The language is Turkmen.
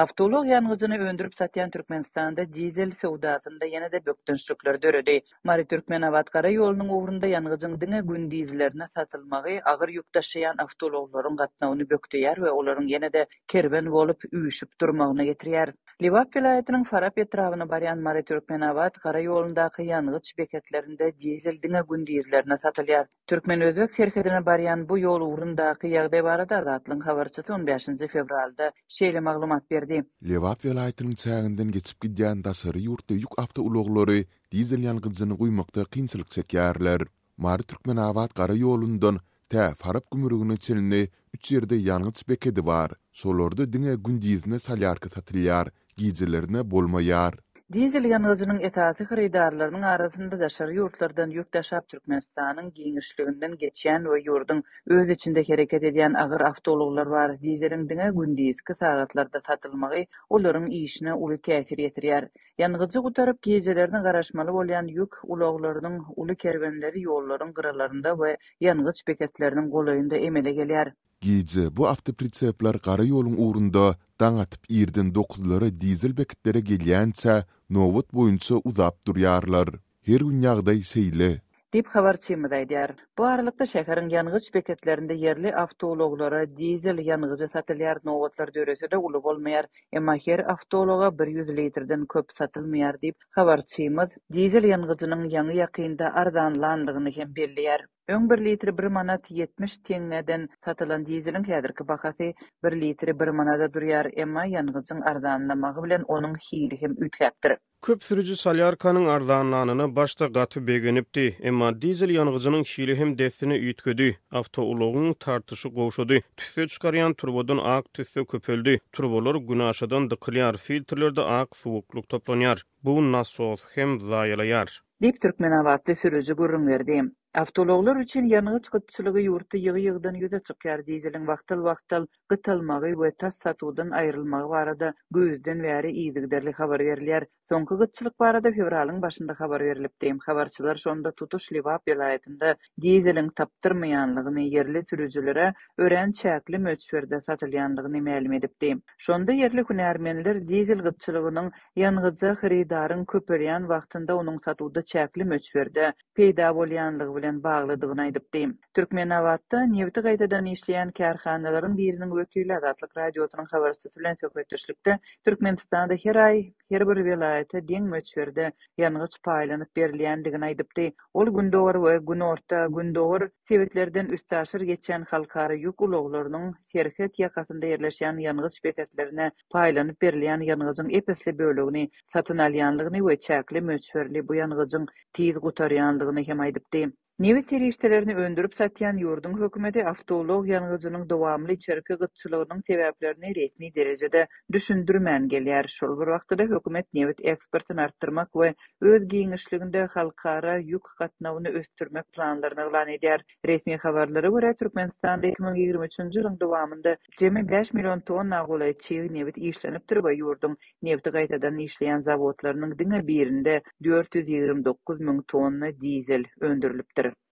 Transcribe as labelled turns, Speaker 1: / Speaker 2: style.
Speaker 1: Awtoulag ýangyjyny öndürip satýan Türkmenistanda dizel söwdasynda ýene-de bökdençlikler döredi. Mary Türkmenabat gara ýolunyň ugrunda ýangyjyň diňe gündizlerine satylmagy agyr ýük daşaýan awtoulaglaryň gatnawyny bökdeýär we olaryň ýene-de kerwen bolup üýşüp durmagyna getirýär. Lebap welaýatynyň Farap etrabyna barýan Mary Türkmenabat gara ýolundaky ýangyç beketlerinde dizel diňe gündizlerine satylýar. Türkmen-özbek serhedine barýan bu ýol ugrundaky ýagdaý barada Azatlygyň habarçysy on bäşinji fewralda şeýle maglumat berdi.
Speaker 2: Lebap welaýatynyň çäginden geçip gidýän daşary ýurtly ýük awtoulaglary dizel ýangyjyny guýmakda kynçylyk çekýärler. Mary-Türkmenabat gara ýolundan tä Farap gümrügine çenli Üç ýerde ýangyç bekedi bar. Şolarda diňe gündizine solýarka satylýar, gijelerine bolmaýar.
Speaker 1: Dizel ýangyjynyň esasy hyrydarlarynyň arasynda daşary ýurtlardan ýük daşap Türkmenistanyň giňişliginden geçýän we ýurduň öz içinde hereket edýän agyr awtoulaglar bar. Dizeliň diňe gündizki sagatlarda satylmagy olaryň işine uly täsir ýetirýär. Ýangyjy gutaryp, gijelerine garaşmaly bolýan ýük ulaglarynyň uly kerwenleri ýollaryň gyralarynda we ýangyç beketleriniň golaýynda emele gelýär.
Speaker 2: Gije bu awtopritsepler gara ýoluň ugrunda daň atyp irden dokuzlara dizel beketlere gelýänçä nobat boýunça uzap durýarlar. Her gün ýagdaý şeýle.
Speaker 1: Diýip, habarçymyz aýdýar. Bu aralykda, şäheriň ýangyç beketlerinde ýerli awtoulaglara dizel ýangyjy satylýar, nobatlar dörese-de, uly bolmaýar. Emma her awtoulaga bir ýüz litrden köp satylmaýar diýip, habarçymyz dizel ýangyjynyň ýaňy-ýakynda arzanlanlygyny hem belleýär. Öň bir litri bir manat ýetmiş teňňeden satylan dizeliň häzirki bahasy bir litri bir manada durýar, emma ýangyjyň arzanlamagy bilen onuň hili hem üýtgäpdir.
Speaker 3: Köp sürüji solýarkanyň arzanlanyna başda gaty begenipdi, emma dizel ýangyjynyň hili hem dessine üýtgedi. Awtoulagyň tartyşy gowşady, tüsse çykarýan turbadan ak tüsse köpeldi, turbalar Gün aşadan dykylýar, filtrlerde ak suwuklyk toplanýar. Bu nasos hem
Speaker 1: zaýalaýar. Diýip, türkmenabatly sürüji gürrüň berdi. Awtoulaglar üçin ýangyç gytçylygy ýurtda ýygy-ýygydan ýüze çykýar, dizeliň wagtal-wagtal gytalmagy we tas satuwdan aýrylmagy barada güýzden bäri yzygiderli habar berilýär. Soňky gytçylyk barada fewralyň başynda habar berlipdi. Habarçylar şonda tutuş Lebap welaýatynda dizeliň tapdyrmaýanlygyny, ýerli sürüjilere örän çäkli möçberde satylýanlygyny mälim edipdi. Şonda ýerli hünärmenler dizel gytçylygynyň ýangyja hyrydaryň köpelýän wagtynda onuň satuwda çäkli möçberde, peýda bolýanlygy bilen baglydygyny aýdypdy. Türkmenabatda nebiti gaýtadan işleýän kärhanalaryň biriniň wekili Azatlyk Radiosynyň habarçysy bilen söhbetdeşlikde Türkmenistanda her aý her bir welaýata deň möçberde ýangyç paýlanyp berilýändigini aýdypdy. Ol Gündogar we Günorta, Gündogar, sebitlerden üstaşyr geçýän halkara ýük ulaglarynyň serhet ýakasynda ýerleşýän ýangyç beketlerine paýlanyp berilýän ýangyjyň ep-esli bölegini satyn alýanlygyny we çäkli möçberli bu ýangyjyň tiz gutarýanlygyny hem aýdypdy. Nebit serişdelerini öndürip satýan ýurduň hökümeti awtoulag ýangyjynyň dowamly içerki gytçylygynyň sebäplerini resmi derejede düşündirmän gelýär. Şol bir wagtda-da hökümet nebit eksportyny artdyrmak we öz giňişliginde halkara ýük gatnawyny ösdürmek planlaryny yglan edýär. Resmi habarlara görä, Türkmenistanda iki müň ýigrimi üçünji ýylyň dowamynda Jemi bäş million tonna golaý çig nebit işlenipdir we ýurduň nebti gaýtadan işleýän zawodlarynyň diňe birinde dört ýüz ýigrimi dokuz müň tonna dizel öndürilipdir.